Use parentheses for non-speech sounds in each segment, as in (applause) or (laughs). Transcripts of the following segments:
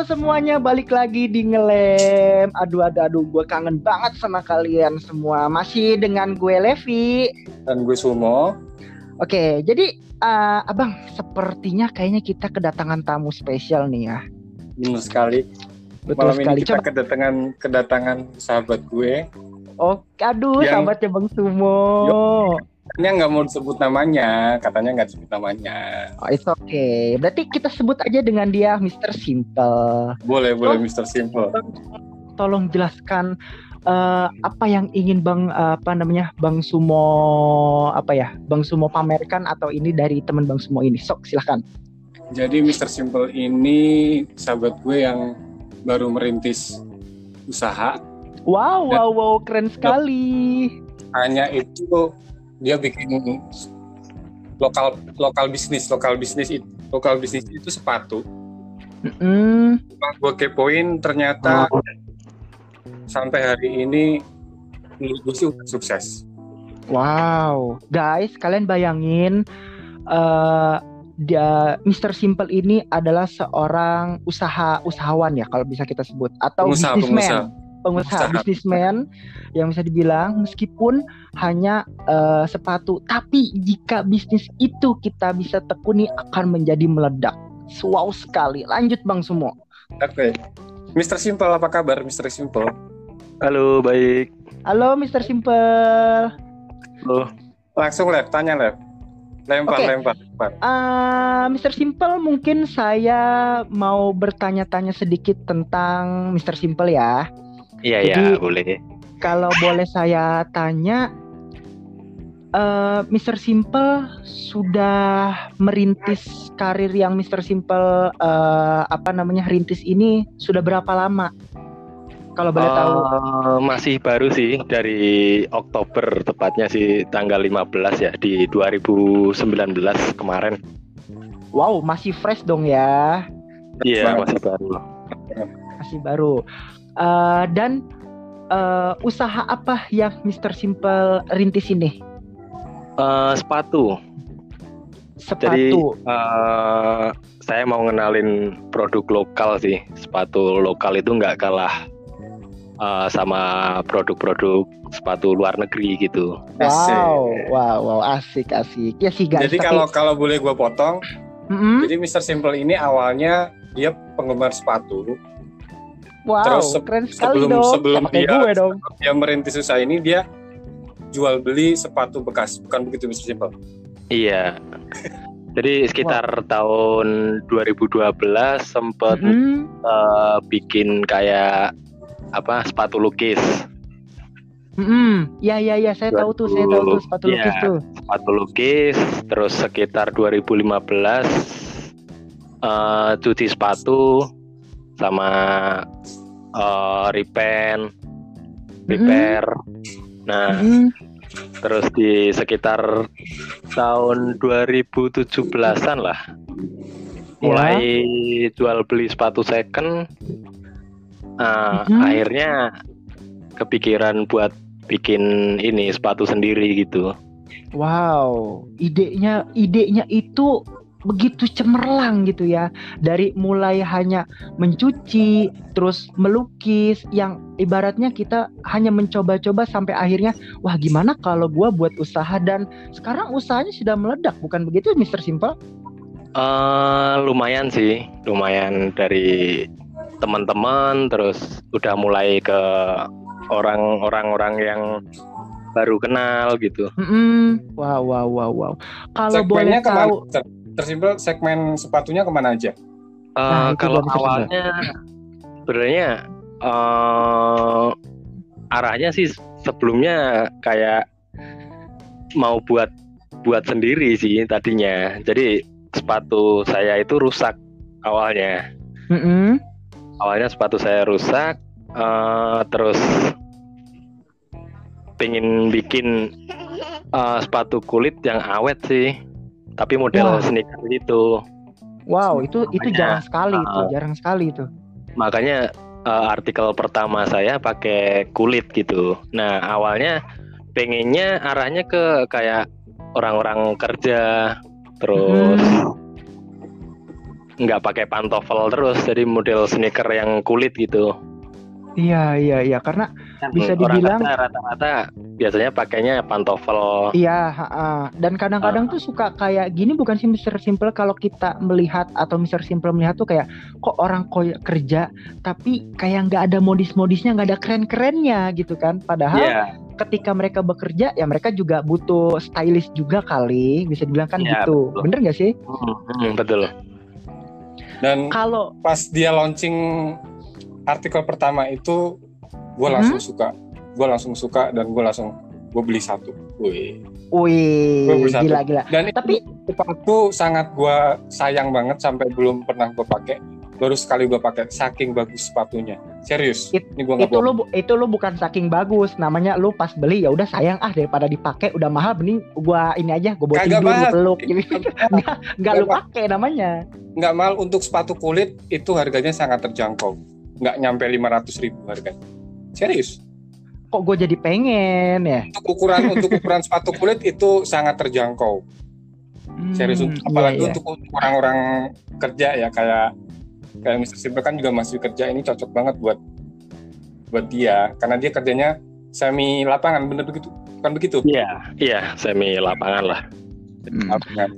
Halo semuanya, balik lagi di Ngelem. Aduh, aduh, aduh, gue kangen banget sama kalian semua. Masih dengan gue Levi. Dan gue Sumo. Oke, jadi uh, abang, sepertinya kayaknya kita kedatangan tamu spesial nih ya. Benar sekali. Betul Malam sekali. ini kita Coba- kedatangan kedatangan sahabat gue. Oh, aduh, Yang- sahabatnya Bang Sumo. Katanya nggak mau disebut namanya, katanya nggak disebut namanya. Oh, it's okay. Berarti kita sebut aja dengan dia Mr. Simple. Boleh, boleh, Oh. Mr. Simple. Tolong jelaskan eh, apa yang ingin Bang eh, apa namanya Bang Sumo apa ya Bang Sumo pamerkan atau ini dari teman Bang Sumo ini. Sok silahkan. Jadi Mr. Simple ini sahabat gue yang baru merintis usaha. Wow, Dan- wow, wow, keren sekali. Hanya itu dia bikin lokal lokal bisnis, lokal bisnis itu lokal bisnis itu sepatu. Setelah gue kepoin ternyata sampai hari ini menurut gue sih udah sukses. Wow, guys, kalian bayangin eh dia Mr. Simple ini adalah seorang usaha usahawan ya kalau bisa kita sebut atau. Pengusaha, Pengusaha. businessman yang bisa dibilang meskipun hanya eh, sepatu, tapi jika bisnis itu kita bisa tekuni akan menjadi meledak. Wow sekali. Lanjut Bang Sumo. Oke. Mr. Simple apa kabar Mr. Simple? Halo, baik. Halo Mr. Simple. Halo. Langsung Lev, tanya Lev. Lempar, Oke. lempar, lempar. Ah, Mr. Simple, mungkin saya mau bertanya-tanya sedikit tentang Mr. Simple ya. Iya, Jadi- ya, boleh. Kalau boleh saya tanya, eh, Mr. Simple sudah merintis karir yang Mr. Simple eh, apa namanya rintis ini sudah berapa lama? Kalau boleh tahu. Eh, masih baru sih dari Oktober tepatnya sih tanggal 15 ya di 2019 kemarin. Wow, masih fresh dong ya, Iya, Banget. masih baru. masih baru. Eh, dan eh, usaha apa yang Mr. Simple rintis ini? Eh, sepatu. Jadi Sepatu. eh, saya mau ngenalin produk lokal sih. Sepatu lokal itu nggak kalah eh, sama produk-produk sepatu luar negeri gitu. Asik. Wow, wow, wow, asik, asik. Ya sih guys. Jadi tapi- kalau kalau boleh gue potong, Mm-mm. jadi Mr. Simple ini awalnya dia penggemar sepatu. Wow, terus se- keren sekali sebelum- dong. sebelum dia- gue dong. Dia merintis usaha ini dia jual beli sepatu bekas, bukan begitu Mr. Simple? Iya. Jadi sekitar tahun 2012 sempat Mm-mm. eh, bikin kayak apa sepatu lukis. Mm-mm. Ya, ya, ya. Saya tahu tuh. Saya tahu tuh sepatu Iya. lukis tuh. Sepatu lukis terus sekitar 2015 eh, cuci sepatu sama eh, repaint, repair. Nah, Mm-mm. terus di sekitar tahun 2017-an lah mulai jual beli sepatu second Nah, Mhm. akhirnya kepikiran buat bikin ini sepatu sendiri gitu Wow, idenya, idenya itu begitu cemerlang gitu ya. Dari mulai hanya mencuci, terus melukis, yang ibaratnya kita hanya mencoba-coba sampai akhirnya, wah gimana kalau gua buat usaha dan sekarang usahanya sudah meledak, bukan begitu, Mr. Simple? eh lumayan sih lumayan dari teman-teman terus udah mulai ke orang-orang orang yang baru kenal gitu Mm-mm. Wow, wow, wow, wow. Kalau boleh tahu, Mr. Mr. Simple segmen sepatunya ke mana aja? Eh, Nah, kalau awalnya sebenarnya eh arahnya sih sebelumnya kayak mau buat buat sendiri sih tadinya. Jadi sepatu saya itu rusak awalnya. Mm-mm. Awalnya sepatu saya rusak, eh, terus pengen bikin eh, sepatu kulit yang awet sih, tapi model Wah. sneaker gitu. wow, itu itu Makanya, jarang sekali itu, uh, jarang sekali itu. makanya eh, artikel pertama saya pakai kulit gitu. Nah awalnya pengennya arahnya ke kayak orang-orang kerja, terus Hmm. nggak pakai pantofel terus jadi model sneaker yang kulit gitu Iya iya iya karena Bisa Orang dibilang- rata-rata biasanya pakainya pantofel. Iya dan kadang-kadang tuh suka kayak gini bukan sih Mr. Simple? Kalau kita melihat atau Mr. Simple melihat tuh kayak kok orang koy kerja tapi kayak nggak ada modis-modisnya nggak ada keren-kerennya gitu kan? Padahal Iya, ketika mereka bekerja ya mereka juga butuh stylist juga kali. Bisa dibilang kan Iya, gitu. betul. bener nggak sih? Hmm, hmm, betul. Dan kalau pas dia launching artikel pertama itu gue Mhm. langsung suka. Gue langsung suka dan gue langsung gue beli satu. Wih. wih Gua beli satu. gila gila. Dan Tapi- itu sepatu sangat gue sayang banget sampai belum pernah gue pakai. Baru sekali gue pakai saking bagus sepatunya. Serius It- ini gue nggak itu lu bu- itu lu bukan saking bagus. Namanya lu pas beli ya udah sayang ah daripada dipakai udah mahal mending gua ini aja gua bawa tidur gua peluk gitu nggak lu pakai namanya. Nggak mahal untuk sepatu kulit itu harganya sangat terjangkau. Nggak nyampe 500 ribu harganya serius kok gue jadi pengen ya untuk ukuran untuk ukuran sepatu kulit itu sangat terjangkau Hmm, serius iya, apalagi iya. untuk untuk orang-orang kerja ya kayak kayak Mr. Simple kan juga masih kerja ini cocok banget buat buat dia karena dia kerjanya semi lapangan bener begitu bukan begitu iya iya semi lapangan lah Hmm. Lapangan.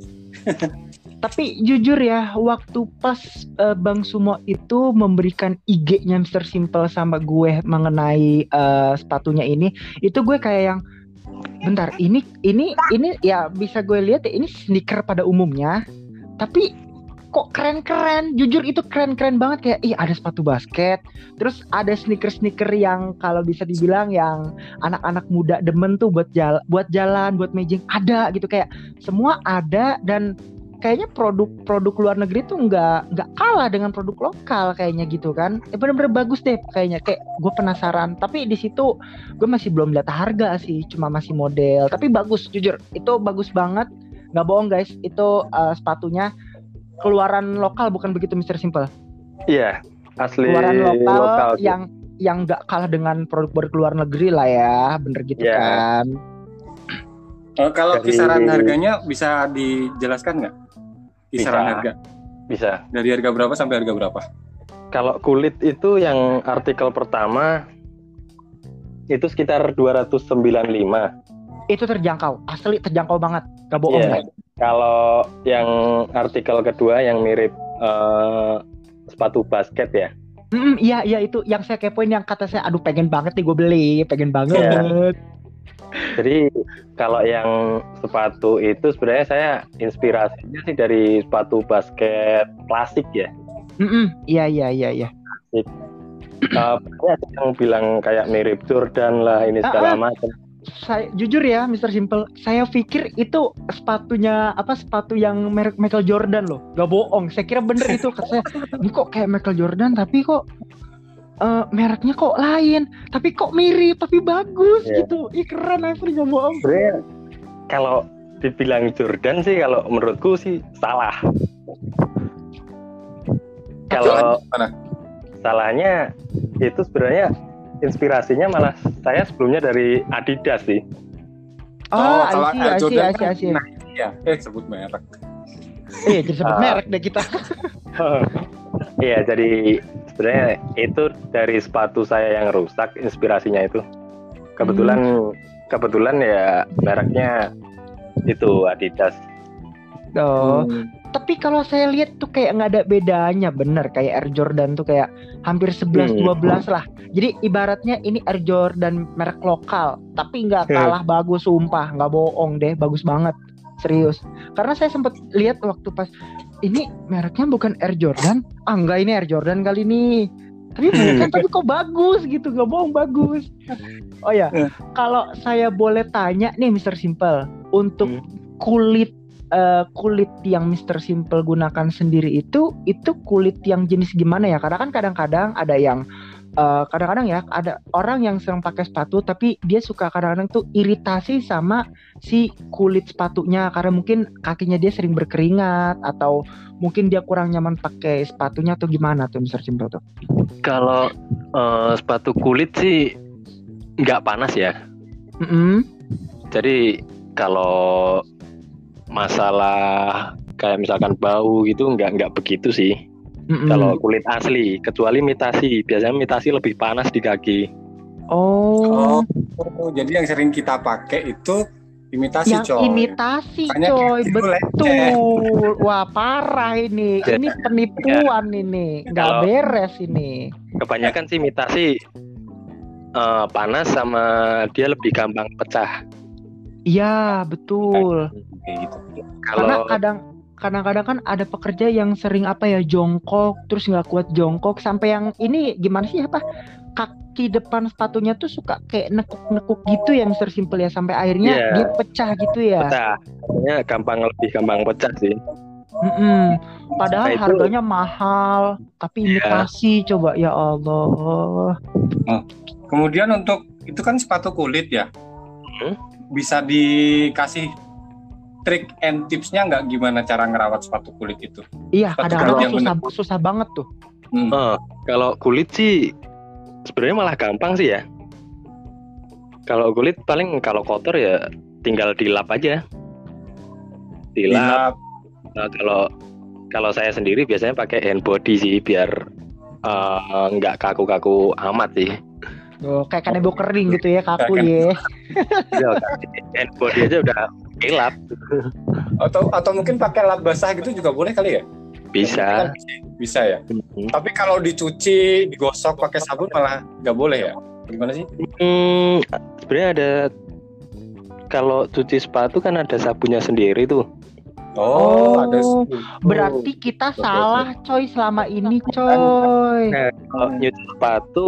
(laughs) tapi jujur ya waktu pas eh, Bang Sumo itu memberikan IG-nya Mr. Simple sama gue mengenai eh, sepatunya ini itu gue kayak yang bentar ini ini ini ya bisa gue lihat ya ini sneaker pada umumnya tapi kok keren-keren jujur itu keren-keren banget kayak ih ada sepatu basket terus ada sneaker-sneaker yang kalau bisa dibilang yang anak-anak muda demen tuh buat jalan buat jalan buat mejing ada gitu kayak semua ada dan kayaknya produk-produk luar negeri tuh nggak nggak kalah dengan produk lokal kayaknya gitu kan. Eh, bener-bener bagus deh kayaknya. Kayak gue penasaran. Tapi di situ gue masih belum lihat harga sih. Cuma masih model. Tapi bagus jujur. Itu bagus banget. Nggak bohong guys. Itu eh, sepatunya keluaran lokal bukan begitu Mr. Simple? Iya asli keluaran lokal, lokal sih. yang yang nggak kalah dengan produk luar negeri lah ya. Bener gitu Iya. kan. Eh, kalau kisaran harganya bisa dijelaskan nggak kisaran Bisa. harga bisa dari harga berapa sampai harga berapa kalau kulit itu yang artikel pertama itu sekitar 295 itu terjangkau asli terjangkau banget gak bohong Iya. guys. Kalau yang artikel kedua yang mirip eh, sepatu basket ya. Mm, iya iya itu yang saya kepoin yang kata saya aduh pengen banget nih gue beli pengen banget Iya. Jadi kalau yang sepatu itu sebenarnya saya inspirasinya sih dari sepatu basket klasik ya. Iya iya iya iya Eh, banyak yang bilang kayak mirip Jordan lah ini segala Ah, ah. macam. saya jujur ya Mr. Simple saya pikir itu sepatunya apa sepatu yang merek Michael Jordan loh gak bohong saya kira bener itu kata saya ini kok kayak Michael Jordan tapi kok eh, mereknya kok lain tapi kok mirip tapi bagus Iya. gitu ih keren asli gak bohong Sebenarnya kalau dibilang Jordan sih kalau menurutku sih salah. Kalau Mana? salahnya itu sebenarnya inspirasinya malah saya sebelumnya dari Adidas sih. oh, Oh, I kalau see, Jordan I see, kan nah, iya eh sebut merek Iya, jadi sebut Ah. merek deh kita. (laughs) Iya, jadi sebenarnya itu dari sepatu saya yang rusak inspirasinya itu. Kebetulan kebetulan ya mereknya itu Adidas. Oh, Hmm. tapi kalau saya lihat tuh kayak nggak ada bedanya, bener kayak Air Jordan tuh kayak hampir 11 Hmm. 12 lah. Jadi ibaratnya ini Air Jordan merek lokal, tapi nggak Hmm. kalah bagus sumpah, nggak bohong deh, bagus banget. Serius. Karena saya sempat lihat waktu pas ini mereknya bukan Air Jordan. Ah, enggak ini Air Jordan kali ini. Tapi bukan, tapi kok bagus gitu, nggak bohong bagus. Oh ya, Hmm. kalau saya boleh tanya nih Mr. Simple, untuk Hmm. kulit eh, kulit yang Mr. Simple gunakan sendiri itu itu kulit yang jenis gimana ya? Karena kan kadang-kadang ada yang eh, kadang-kadang ya ada orang yang sering pakai sepatu tapi dia suka kadang-kadang tuh iritasi sama si kulit sepatunya karena mungkin kakinya dia sering berkeringat atau mungkin dia kurang nyaman pakai sepatunya atau gimana tuh Mr. Simple tuh? Kalau eh, sepatu kulit sih nggak panas ya. Mm-mm. Jadi kalau masalah kayak misalkan bau gitu nggak nggak begitu sih. Mm-mm. Kalau kulit asli, kecuali mitasi, biasanya mitasi lebih panas di kaki. oh, Oh, jadi yang sering kita pakai itu imitasi yang coy. imitasi Makanya coy, gitu, betul. Wah parah ini, ini penipuan ini, nggak Kalau- beres ini. Kebanyakan sih mitasi eh, panas sama dia lebih gampang pecah. Iya betul. Kayak gitu. Karena Kalau kadang kadang-kadang kan ada pekerja yang sering apa ya jongkok terus nggak kuat jongkok sampai yang ini gimana sih apa kaki depan sepatunya tuh suka kayak nekuk-nekuk gitu ya Mister Simple ya sampai akhirnya Iya. dia pecah gitu ya. pecah, Pokoknya gampang lebih gampang pecah sih. Mm-mm. Padahal Nah, itu- harganya mahal tapi Iya. imitasi coba ya Allah. Kemudian untuk itu kan sepatu kulit ya. Hmm. Bisa dikasih trik and tipsnya nggak gimana cara ngerawat sepatu kulit itu? Iya Sepatu kadang-kadang kulit yang susah susah banget tuh. Hmm. Eh, kalau kulit sih sebenarnya malah gampang sih ya. Kalau kulit paling kalau kotor ya tinggal dilap aja. Dilap. Dilap. Nah, kalau kalau saya sendiri biasanya pakai hand body sih biar nggak kaku-kaku amat sih. Oh, kayak kanebo kering gitu ya kaku ya. Iya, hand body aja udah dilap Atau atau mungkin pakai lap basah gitu juga boleh kali ya? bisa. Kan Bisa ya. Tapi kalau dicuci, digosok pakai sabun malah nggak boleh ya? Gimana sih? Hmm, sebenarnya ada kalau cuci sepatu kan ada sabunnya sendiri tuh. Oh, ada. Berarti kita salah coy selama ini coy. Nah, kalau nyuci sepatu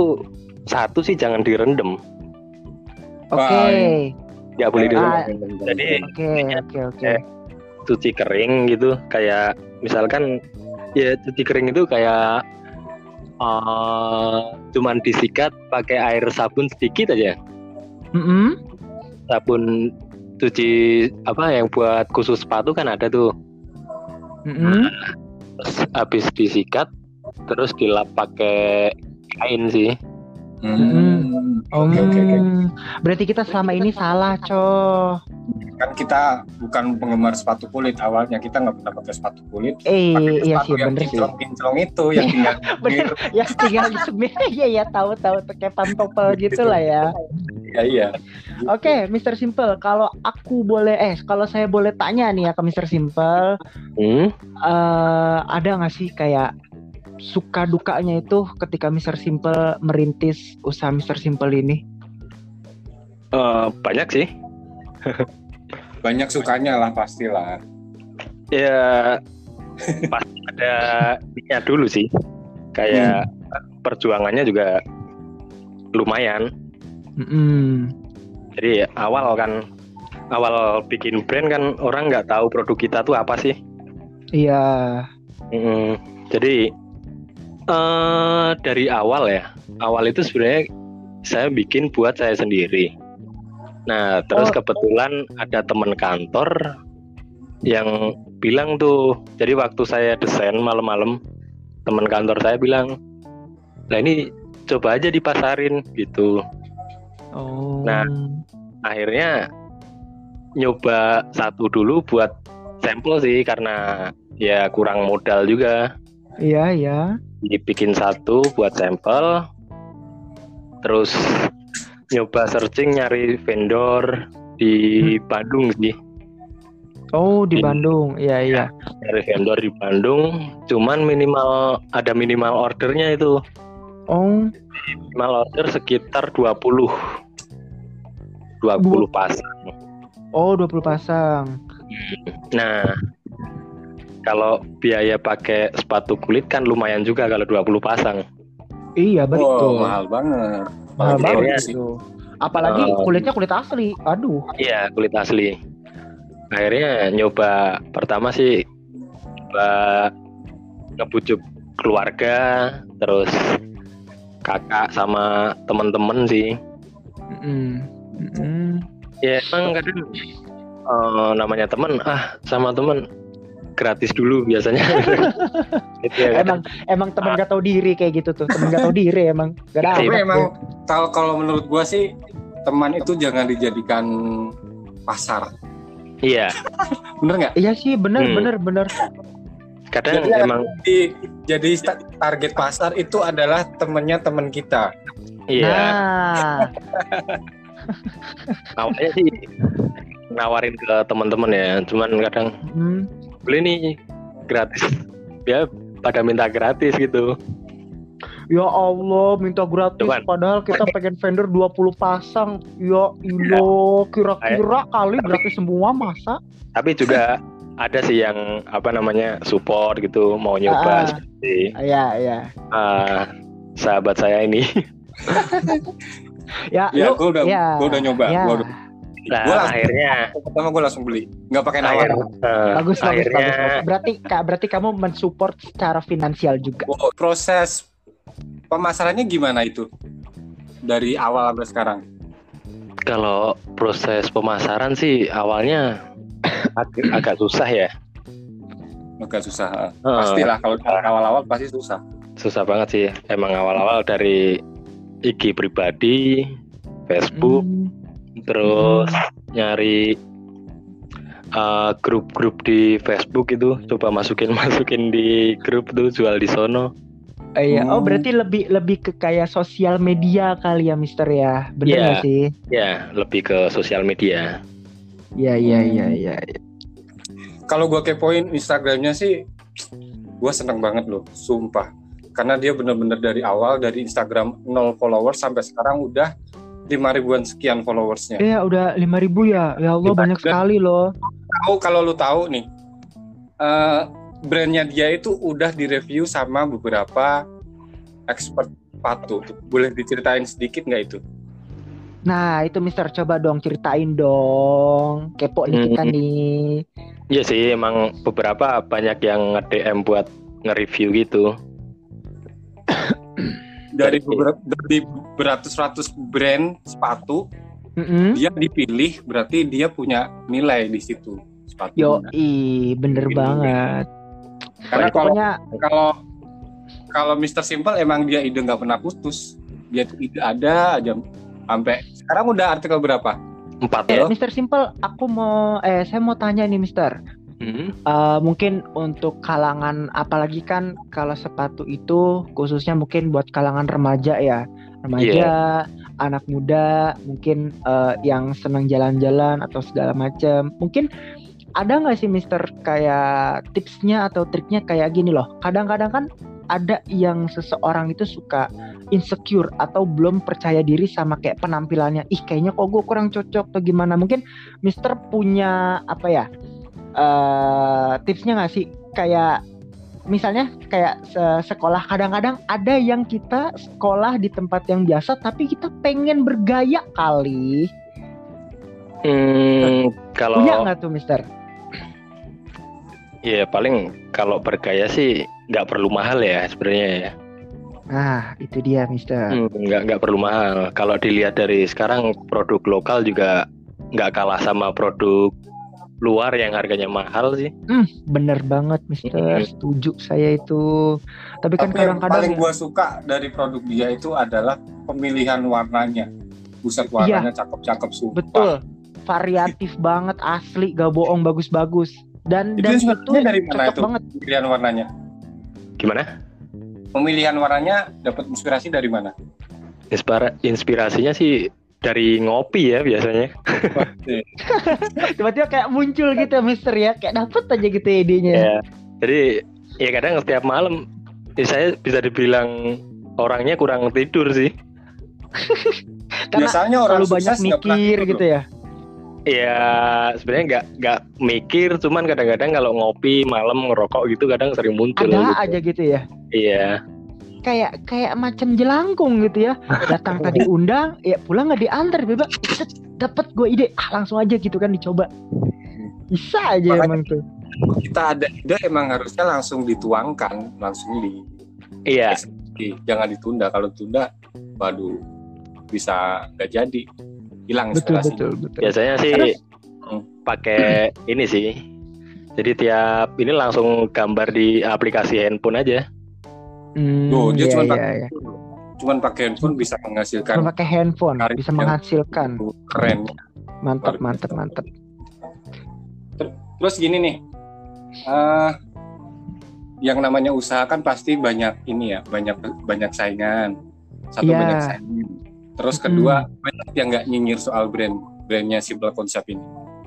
satu sih jangan direndam, Oke. Nggak boleh direndam. Ah, Jadi Oke, oke, oke. Cuci kering gitu, kayak misalkan ya cuci kering itu kayak eh cuman disikat pakai air sabun sedikit aja. Mm-mm. Sabun cuci apa yang buat khusus sepatu kan ada tuh. Mm-mm. Terus habis disikat terus dilap pakai kain sih. Hmm. Oh, Oke oke oke. Berarti kita selama ini salah, coy. Kan kita bukan penggemar sepatu kulit awalnya kita nggak pernah pakai sepatu kulit. Eh, Pakai iya sih, yang bener sih. kinclong-kinclong itu yang tinggal (laughs) Bener, ya tinggal di semir. (laughs) Iya, ya tahu tahu pakai pantopel gitu lah ya. ya iya. Oke, Mr. Simple, kalau aku boleh eh kalau saya boleh tanya nih ya ke Mr. Simple, Hmm? eh ada nggak sih kayak suka dukanya itu ketika Mr. Simple merintis usaha Mr. Simple ini? Eh, banyak sih. Banyak sukanya lah pastilah. Ya pasti ada niatnya dulu sih. Kayak perjuangannya juga lumayan. Mm-mm. Jadi awal kan awal bikin brand kan orang nggak tahu produk kita tuh apa sih. Iya. Mm, Jadi eh dari awal ya, awal itu sebenarnya saya bikin buat saya sendiri. Nah terus Oh. kebetulan ada teman kantor yang bilang tuh, jadi waktu saya desain malam-malam, teman kantor saya bilang, nah ini coba aja dipasarin gitu. Oh. Nah. Akhirnya nyoba satu dulu buat sampel sih karena ya kurang modal juga. Iya, iya. dibikin satu buat sampel. Terus nyoba searching nyari vendor di Bandung sih. Oh, di Ini- Bandung. Iya, iya. nyari vendor di Bandung. Cuman minimal ada minimal ordernya itu. Oh, minimal order sekitar 20 20 pasang. Oh 20 pasang. nah kalau biaya pakai sepatu kulit kan lumayan juga kalau 20 pasang Iya, Oh, betul. mahal banget. Mahal banget sih. itu. Apalagi Oh. kulitnya kulit asli. Aduh. Iya kulit asli. Akhirnya nyoba pertama sih coba ngebujuk keluarga, terus kakak sama temen-temen sih. Mm-mm. Mm-mm. Ya emang kadang eh, namanya temen, ah sama temen gratis dulu biasanya. (laughs) Gitu ya, Emang kadang. emang temen gak tahu diri kayak gitu tuh. Temen gak tahu diri emang. Gak ada. Tapi Iya. emang kalau kalau menurut gua sih teman itu jangan dijadikan pasar. Iya, (laughs) bener nggak Iya sih, bener Hmm. bener bener. kadang Jadi, emang jadi, jadi target pasar itu adalah temennya teman kita iya. Nah, Awalnya sih nawarin ke teman-teman ya, cuman kadang hmm. Beli nih gratis. Ya pada minta gratis gitu. ya Allah minta gratis Cuman- padahal kita pengen vendor 20 pasang. Ya ilo, kira-kira kali gratis semua masa? Tapi juga ada sih yang apa namanya support gitu, mau nyoba Ah. seperti Iya, iya. ah, sahabat saya ini. (laughs) Ya, ya lu- gue udah ya, gue udah nyoba ya. Gua udah, Nah, Gua langsung- akhirnya pertama gue langsung beli nggak pakai nawar eh, bagus bagus akhirnya bagus, bagus. Berarti Kak, berarti kamu mensupport secara finansial juga. Oh, proses pemasarannya gimana itu dari awal sampai sekarang kalau proses pemasaran sih awalnya ag- agak susah ya. agak susah Eh, pastilah kalau awal-awal pasti susah susah banget sih. Emang awal-awal dari IG pribadi, Facebook, Hmm. Terus nyari uh, grup-grup di Facebook itu coba masukin (laughs) masukin di grup tuh jual di sono Eh, iya. Oh, Hmm. berarti lebih lebih ke kayak sosial media kali ya, Mister ya. Bener Iya. nggak sih? ya lebih ke sosial media Iya, iya, Hmm. iya, iya. iya. kalau gue kepoin Instagramnya sih gue seneng banget loh sumpah karena dia bener-bener dari awal dari Instagram 0 followers sampai sekarang udah 5 ribuan sekian followersnya Iya, udah 5000 ya. Ya Allah, Kita- banyak sekali loh. tahu kalau lu tahu nih eh, brandnya dia itu udah direview sama beberapa expert sepatu boleh diceritain sedikit nggak itu Nah, itu Mister coba dong ceritain dong. Kepo nih kita Hmm. nih. Iya sih emang beberapa banyak yang nge-DM buat nge-review gitu (coughs) dari Dari- beberapa dari beratus-ratus brand sepatu Mm-mm. dia dipilih berarti dia punya nilai di situ sepatu Yo, i, bener Ini. banget. karena kalau Pokoknya kalau kalau Mr. Simple emang dia ide nggak pernah putus dia tuh ide ada aja sampai sekarang udah artikel berapa empat eh, loh Mister Simple, aku mau eh saya mau tanya nih Mister. Hmm. Eh, mungkin untuk kalangan apalagi kan kalau sepatu itu khususnya mungkin buat kalangan remaja ya. Remaja anak muda mungkin eh, yang senang jalan-jalan atau segala macam mungkin ada nggak sih Mister kayak tipsnya atau triknya kayak gini loh? Kadang-kadang kan ada yang seseorang itu suka insecure atau belum percaya diri sama kayak penampilannya. Ih kayaknya kok gue kurang cocok atau gimana? Mungkin Mister punya apa ya eh tipsnya nggak sih kayak misalnya kayak se- sekolah kadang-kadang ada yang kita sekolah di tempat yang biasa tapi kita pengen bergaya kali Hmm, kalau punya nggak tuh Mister? ya paling kalau bergaya sih nggak perlu mahal ya sebenarnya ya Nah itu dia Mister. Hmm, nggak nggak perlu mahal. Kalau dilihat dari sekarang produk lokal juga nggak kalah sama produk luar yang harganya mahal sih. Hmm, bener banget Mister. Hmm. Setuju saya itu. Tapi kan kadang-kadang paling gua suka dari produk dia itu adalah pemilihan warnanya buset warnanya cakep-cakep sumpah betul variatif (laughs) banget asli gak bohong bagus-bagus dan Itu dan itu dari mana cocok itu? banget pemilihan warnanya Gimana? pemilihan warnanya dapat inspirasi dari mana Inspira- inspirasinya sih dari ngopi ya biasanya. tiba-tiba kayak muncul gitu Mister ya kayak dapet aja gitu idenya Ya. Jadi ya kadang setiap malam ya saya bisa dibilang orangnya kurang tidur sih. (laughs) karena biasanya orang terlalu banyak mikir gitu loh. ya Ya sebenarnya nggak nggak mikir, cuman kadang-kadang kalau ngopi malam ngerokok gitu kadang sering muncul. ada gitu. aja gitu ya Iya. Kayak kayak macam jelangkung gitu ya (laughs) datang tadi undang ya pulang nggak diantar tiba dapat gue ide ah langsung aja gitu kan dicoba bisa aja Makanya- emang tuh kita ada ide emang harusnya langsung dituangkan langsung di Iya. di- jangan ditunda kalau ditunda waduh bisa nggak jadi hilang betul inspirasi betul betul Biasanya sih Terus? pakai ini sih. Jadi tiap ini langsung gambar di aplikasi handphone aja. Hmm, Tuh, dia iya, cuma iya, pakai iya. cuman pakai handphone bisa menghasilkan Cuma pakai handphone Karya bisa menghasilkan. keren. Mantap mantap mantap. Terus gini nih eh yang namanya usaha kan pasti banyak ini ya banyak banyak saingan. Satu Iya. banyak saingan. Terus kedua banyak yang nggak nyinyir soal brand brandnya simple konsep ini.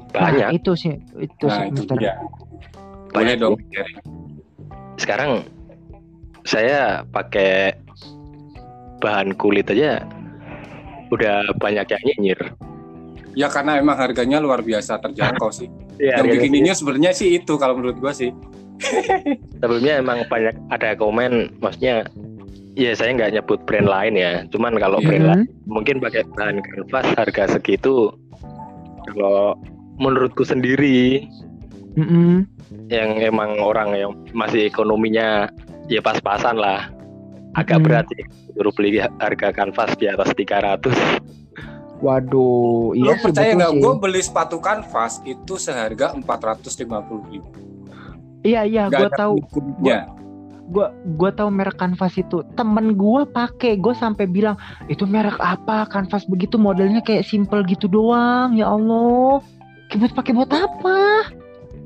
Banyak. Nah, itu sih itu nah sih itu dia. Boleh Banyak, dong sekarang saya pakai bahan kulit aja udah banyak yang nyinyir ya karena emang harganya luar biasa terjangkau sih (laughs) ya, yang bikin nyinyir sebenarnya sih itu kalau menurut gua sih (laughs) sebelumnya emang banyak ada komen maksudnya ya saya nggak nyebut brand lain ya cuman kalau Iya. brand Mhm. lain mungkin pakai bahan kanvas harga segitu kalau menurutku sendiri Mm-mm. yang emang orang yang masih ekonominya ya pas-pasan lah agak Hmm. berat sih suruh beli harga kanvas di atas 300 Waduh, Lo iya sih percaya nggak? Gue beli sepatu kanvas itu seharga 450 ribu. Iya iya, gue tahu, kulit-kulitnya. gue gue tahu merek kanvas itu. Temen gue pakai, gue sampai bilang itu merek apa? Kanvas begitu modelnya kayak simple gitu doang. Ya Allah, buat pakai buat apa?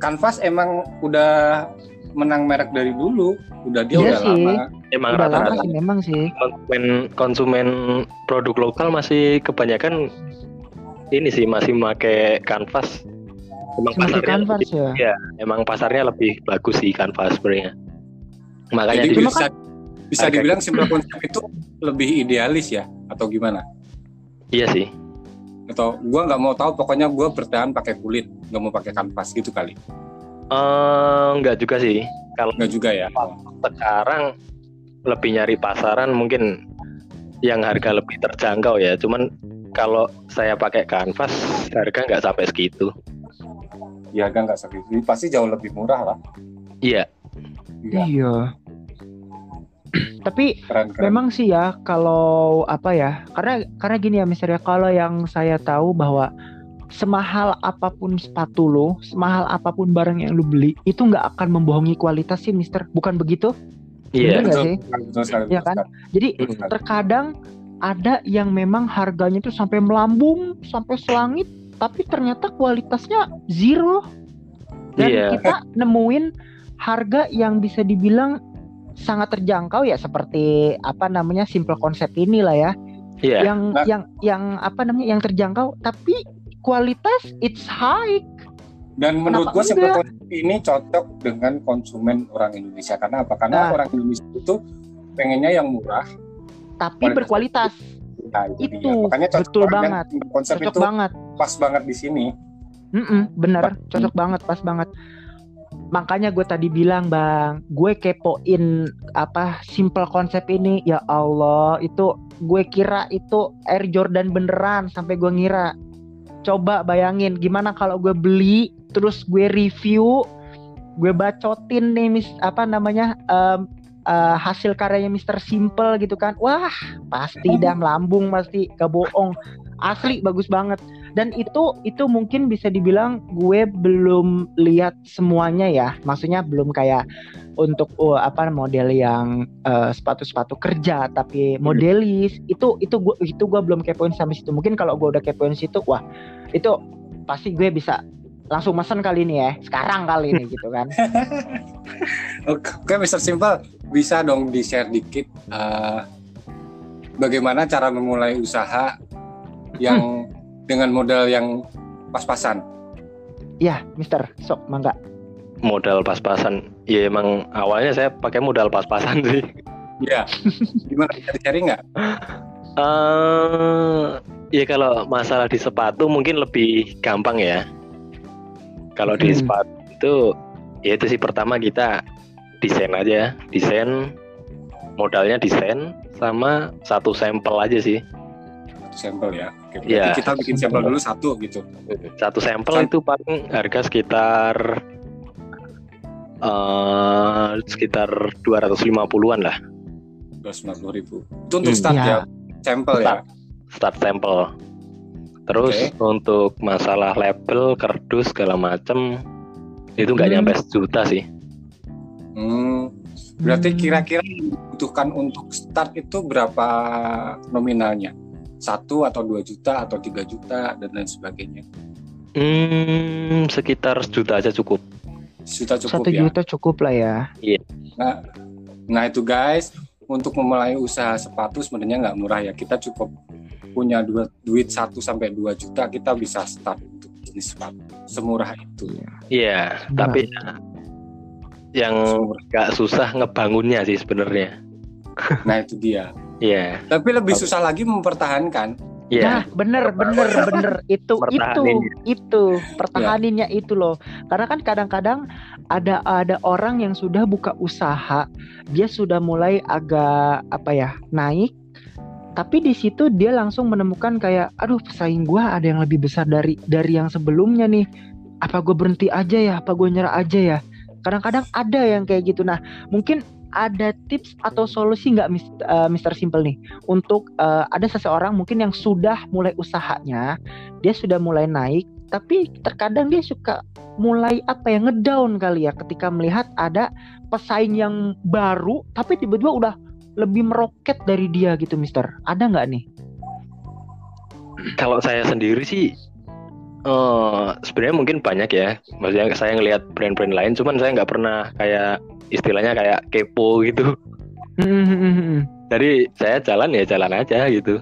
Kanvas emang udah menang merek dari dulu. Udah dia Iya udah sih. lama. emang Udah lama rata-rata sih memang sih. konsumen konsumen produk lokal masih kebanyakan ini sih masih pakai kanvas emang Pakai pasarnya kanvas lebih, ya. ya emang pasarnya lebih bagus sih kanvas sebenarnya makanya Jadi di- bisa bisa harga- dibilang simple konsep itu lebih idealis ya atau gimana? iya sih Atau gua nggak mau tahu pokoknya gua bertahan pakai kulit, nggak mau pakai kanvas gitu kali. Eh, enggak juga sih kalau Nggak juga ya. sekarang lebih nyari pasaran mungkin yang harga lebih terjangkau ya cuman kalau saya pakai kanvas harga nggak sampai segitu Ya harga nggak segitu. Pasti jauh lebih murah lah. iya Iya, Iya. Tapi keren keren. Memang sih ya kalau apa ya karena karena gini ya Mister ya kalau yang saya tahu bahwa semahal apa pun sepatu lo, semahal apa pun barang yang lu beli itu nggak akan membohongi kualitas sih Mister, bukan begitu? iya nggak Betul, sih? betul sekali, Iya betul kan? Jadi Betul terkadang ada yang memang harganya itu sampai melambung sampai selangit, tapi ternyata kualitasnya zero. Dan Iya. kita nemuin harga yang bisa dibilang sangat terjangkau ya seperti apa namanya simple konsep inilah ya iya yang Nah. yang yang apa namanya yang terjangkau tapi kualitas it's high. Dan menurut gue konsep ini cocok dengan konsumen orang Indonesia. Karena apa? Karena Nah. orang Indonesia itu pengennya yang murah. tapi Kualitas. berkualitas. Nah, itu, Itu, dia. Makanya cocok betul banget. Konsep cocok itu banget. pas banget di sini. Mm-mm, bener. Cocok banget pas banget. Makanya gue tadi bilang bang gue kepoin apa simple konsep ini. Ya Allah itu gue kira itu Air Jordan beneran sampai gue ngira coba bayangin gimana kalau gue beli terus gue review gue bacotin nih mis apa namanya em, eh, hasil karyanya Mr. Simple gitu kan wah pasti (laughs) dah melambung pasti gak bohong asli bagus banget dan itu itu mungkin bisa dibilang gue belum lihat semuanya ya. Maksudnya belum kayak untuk oh, apa model yang eh, sepatu-sepatu kerja tapi modelis. Itu itu gue itu gue belum kepoin sampai situ. Mungkin kalau gue udah kepoin situ wah itu pasti gue bisa langsung mesen kali ini ya. Sekarang kali ini gitu kan. (laughs) Oke, Mr. Simple, bisa dong di-share dikit eh, bagaimana cara memulai usaha yang dengan modal yang pas-pasan. ya Mister sok mangga modal pas-pasan ya emang awalnya saya pakai modal pas-pasan sih Iya. Gimana bisa di-sharing nggak? eh ya kalau masalah di sepatu mungkin lebih gampang ya kalau di Hmm. sepatu itu ya itu sih pertama kita desain aja desain modalnya desain sama satu sampel aja sih Sampel ya. Oke, berarti Iya. kita bikin sampel dulu satu gitu. satu sampel Sam- itu paling harga sekitar eh sekitar 250-an lah 250 ribu. Itu untuk Hmm. start Iya. ya. Sampel ya. Start. sampel terus Oke. untuk masalah label kardus segala macem itu nggak Hmm. nyampe sejuta sih Hmm. Berarti Hmm. kira-kira dibutuhkan untuk start itu berapa nominalnya? Satu atau dua juta atau tiga juta dan lain sebagainya. Hmm, sekitar sejuta aja cukup. Juta cukup Satu ya. juta cukup lah ya. Nah, nah itu guys, untuk memulai usaha sepatu sebenarnya nggak murah ya. Kita cukup punya dua, duit 1 sampai 2 juta kita bisa start untuk bisnis sepatu. Semurah itu. Iya, Nah. tapi yang Semurah. gak susah ngebangunnya sih sebenarnya. Nah itu dia. Iya, Tapi lebih susah lagi mempertahankan. iya. Nah, bener, bener, (laughs) bener. Itu, itu, itu. Pertahaninnya itu loh. Karena kan kadang-kadang ada ada orang yang sudah buka usaha, dia sudah mulai agak apa ya naik, tapi di situ dia langsung menemukan kayak, aduh pesaing gua ada yang lebih besar dari dari yang sebelumnya nih. Apa gue berhenti aja ya? Apa gue nyerah aja ya? Kadang-kadang ada yang kayak gitu. Nah, mungkin ada tips atau solusi nggak eh, Mr. Simple nih untuk eh, ada seseorang mungkin yang sudah mulai usahanya, dia sudah mulai naik, tapi terkadang dia suka mulai apa ya ngedown kali ya ketika melihat ada pesaing yang baru, tapi tiba-tiba udah lebih meroket dari dia gitu, Mister. Ada nggak nih? Kalau saya sendiri sih eh sebenarnya mungkin banyak ya. Maksudnya saya ngelihat brand-brand lain, cuman saya nggak pernah kayak istilahnya kayak kepo gitu. Jadi saya jalan ya jalan aja gitu.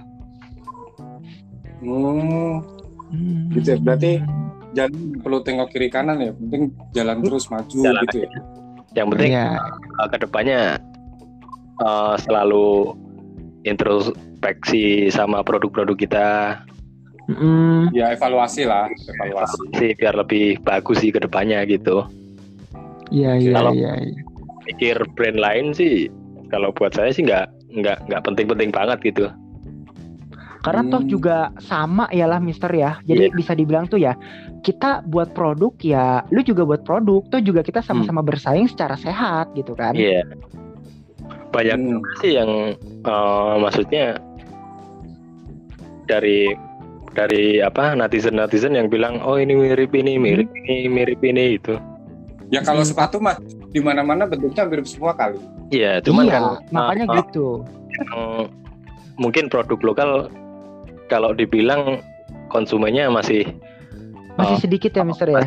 Hmm, Gitu ya, berarti- jalan nggak perlu tengok kiri kanan ya. Penting jalan terus maju Jalan gitu ya. Yang penting Iya. eh, ke depannya eh, selalu introspeksi sama produk-produk kita Mm, Ya evaluasi lah, evaluasi. sih biar lebih bagus sih ke depannya gitu. Iya, iya, Kalau- iya. iya. Pikir brand lain sih kalau buat saya sih nggak nggak nggak penting-penting banget gitu. Karena toh Hmm. juga sama ya lah Mister ya. Jadi Iya. bisa dibilang tuh ya, kita buat produk ya, lu juga buat produk, toh juga kita sama-sama bersaing secara sehat gitu kan. Iya. Banyak Hmm. sih yang eh, maksudnya dari dari apa netizen netizen yang bilang oh ini mirip ini mirip ini mirip ini itu Ya kalau Hmm. sepatu mah di mana-mana bentuknya mirip semua kali. iya cuman Iya, kan makanya eh, gitu. yang mungkin produk lokal kalau dibilang konsumennya masih Masih Oh. sedikit ya Mister ya.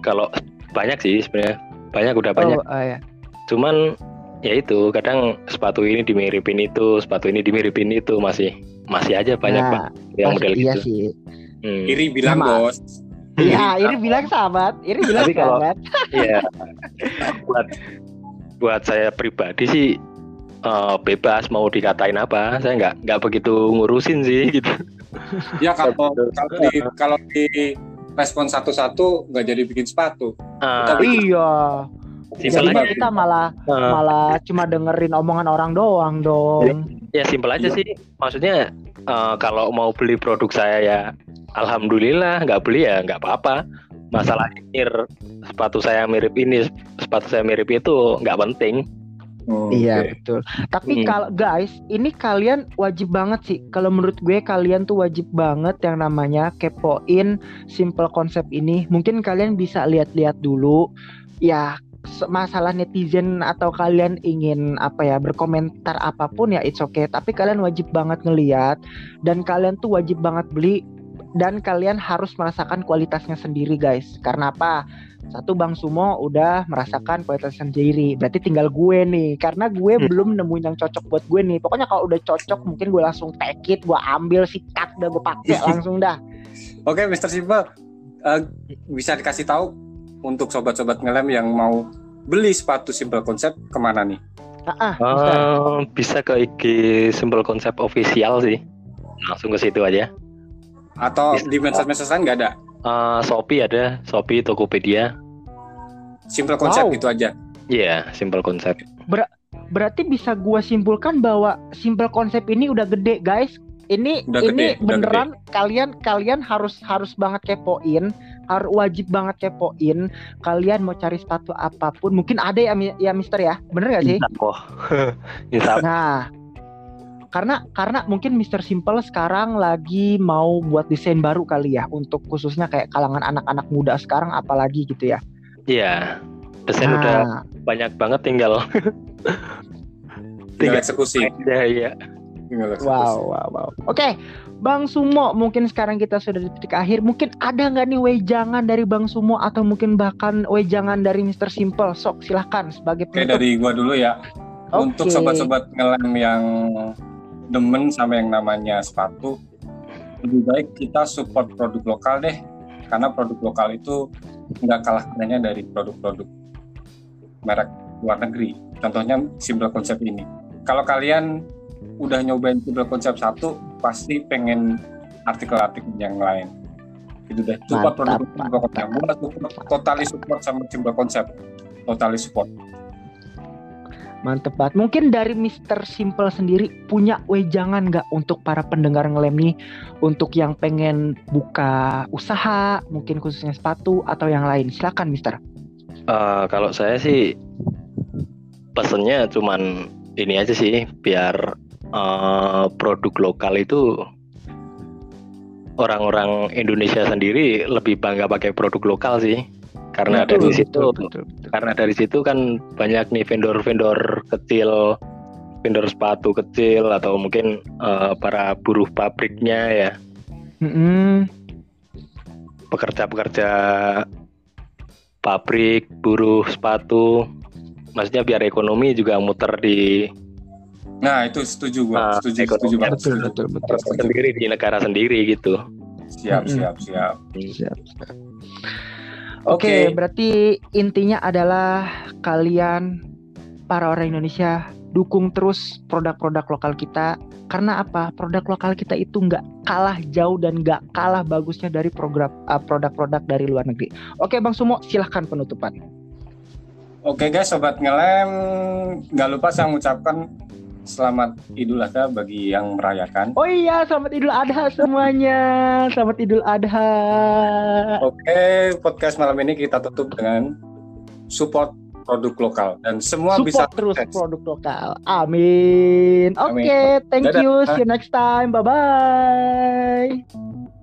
kalau banyak sih sebenarnya banyak udah banyak Oh, ah, ya. cuman ya itu kadang sepatu ini dimiripin itu sepatu ini dimiripin itu masih masih aja banyak Nah, Pak, yang model iya gitu sih. Hmm. Iri bilang Sama. bos. Iya, Iri bilang sahabat, Iri bilang Tapi kalau- sahabat. (laughs) Iya. buat buat saya pribadi sih eh, bebas mau dikatain apa. Saya nggak nggak begitu ngurusin sih (laughs) gitu. Ya kalau kalau di kalau di respon satu-satu nggak jadi bikin sepatu. Ah, Tapi- Iya. Simpel aja. kita malah Ah, malah cuma dengerin omongan orang doang dong. ya simpel aja Iya. sih. Maksudnya eh, kalau mau beli produk saya ya alhamdulillah, nggak beli ya nggak apa-apa. Masalah mir sepatu saya mirip ini, sepatu saya mirip itu nggak penting. Oh, Iya oke. betul. Tapi Hmm. kalau guys, ini kalian wajib banget sih. Kalau menurut gue kalian tuh wajib banget yang namanya kepoin simple konsep ini. Mungkin kalian bisa lihat-lihat dulu. Ya masalah netizen atau kalian ingin apa ya berkomentar apa pun ya it's okay. Tapi kalian wajib banget ngeliat dan kalian tuh wajib banget beli dan kalian harus merasakan kualitasnya sendiri guys. Karena apa? Satu Bang Sumo udah merasakan kualitas sendiri. Berarti tinggal gue nih. Karena gue Hmm. belum nemuin yang cocok buat gue nih. Pokoknya kalau udah cocok mungkin gue langsung take it, gue ambil sikat dah gue pakai (laughs) langsung dah. Oke, Mr. Simple, eh, bisa dikasih tahu untuk sobat-sobat ngelem yang mau beli sepatu Simple Concept ke mana nih? Ah, ah. Eh, bisa ke IG Simple Concept official sih. Langsung ke situ aja. Atau Bisa. di medsos-medsos lain nggak ada? Eh, Shopee ada, Shopee, Tokopedia. Simple Concept Wow. itu aja. Iya, Simple Concept. Berarti bisa gue simpulkan bahwa simple konsep ini udah gede guys. Ini Udah ini gede, udah beneran kalian kalian harus harus banget kepoin, harus wajib banget kepoin. Kalian mau cari sepatu apa pun, mungkin ada ya ya Mister ya, bener gak sih? (laughs) Nah, karena karena mungkin Mr. Simple sekarang lagi mau buat desain baru kali ya untuk khususnya kayak kalangan anak-anak muda sekarang apalagi gitu ya. Iya. Desain udah Nah, banyak banget tinggal. Tinggal eksekusi. ya, iya. Tinggal eksekusi. wow, wow, wow. Oke, Bang Sumo, mungkin sekarang kita sudah di titik akhir. Mungkin ada nggak nih wejangan dari Bang Sumo atau mungkin bahkan wejangan dari Mr. Simple? Sok silahkan sebagai Oke penutup. dari gua dulu ya. Untuk Oke. sobat-sobat ngelem yang demen sama yang namanya sepatu, lebih baik kita support produk lokal deh. Karena produk lokal itu nggak kalah kerennya dari produk-produk merek luar negeri. Contohnya simple konsep ini. Kalau kalian udah nyobain simple konsep satu, pasti pengen artikel-artikel yang lain. Itu deh. Support produk lokal. Gua support, totally support sama simple konsep. Totally support. Mantep banget. Mungkin dari Mr. Simple sendiri punya wejangan nggak untuk para pendengar ngelem nih untuk yang pengen buka usaha, mungkin khususnya sepatu atau yang lain. Silakan, Mister. Eh, kalau saya sih pesennya cuman ini aja sih biar eh, produk lokal itu orang-orang Indonesia sendiri lebih bangga pakai produk lokal sih. Karena Betul, dari situ betul, betul, betul. karena dari situ kan banyak nih vendor-vendor kecil vendor sepatu kecil atau mungkin eh, para buruh pabriknya ya. Pekerja-pekerja pabrik buruh sepatu. Maksudnya biar ekonomi juga muter di Nah, itu setuju gua. Nah, setuju, ekonomi. setuju banget. Betul, betul, betul. Setuju. sendiri di negara sendiri gitu Siap, Mm-mm. siap, siap. Siap. Oke, berarti intinya adalah kalian para orang Indonesia dukung terus produk-produk lokal kita karena apa? Produk lokal kita itu nggak kalah jauh dan nggak kalah bagusnya dari program uh, produk-produk dari luar negeri. Oke, Bang Sumo, silahkan penutupan. Oke guys, sobat ngelem, nggak lupa saya mengucapkan selamat Idul Adha bagi yang merayakan. Oh iya, selamat Idul Adha semuanya. Selamat Idul Adha. Oke, podcast malam ini kita tutup dengan support produk lokal dan semua bisa Support terus sukses. produk lokal. Amin. Oke, Amin. thank Dadah. you. See you next time. Bye bye.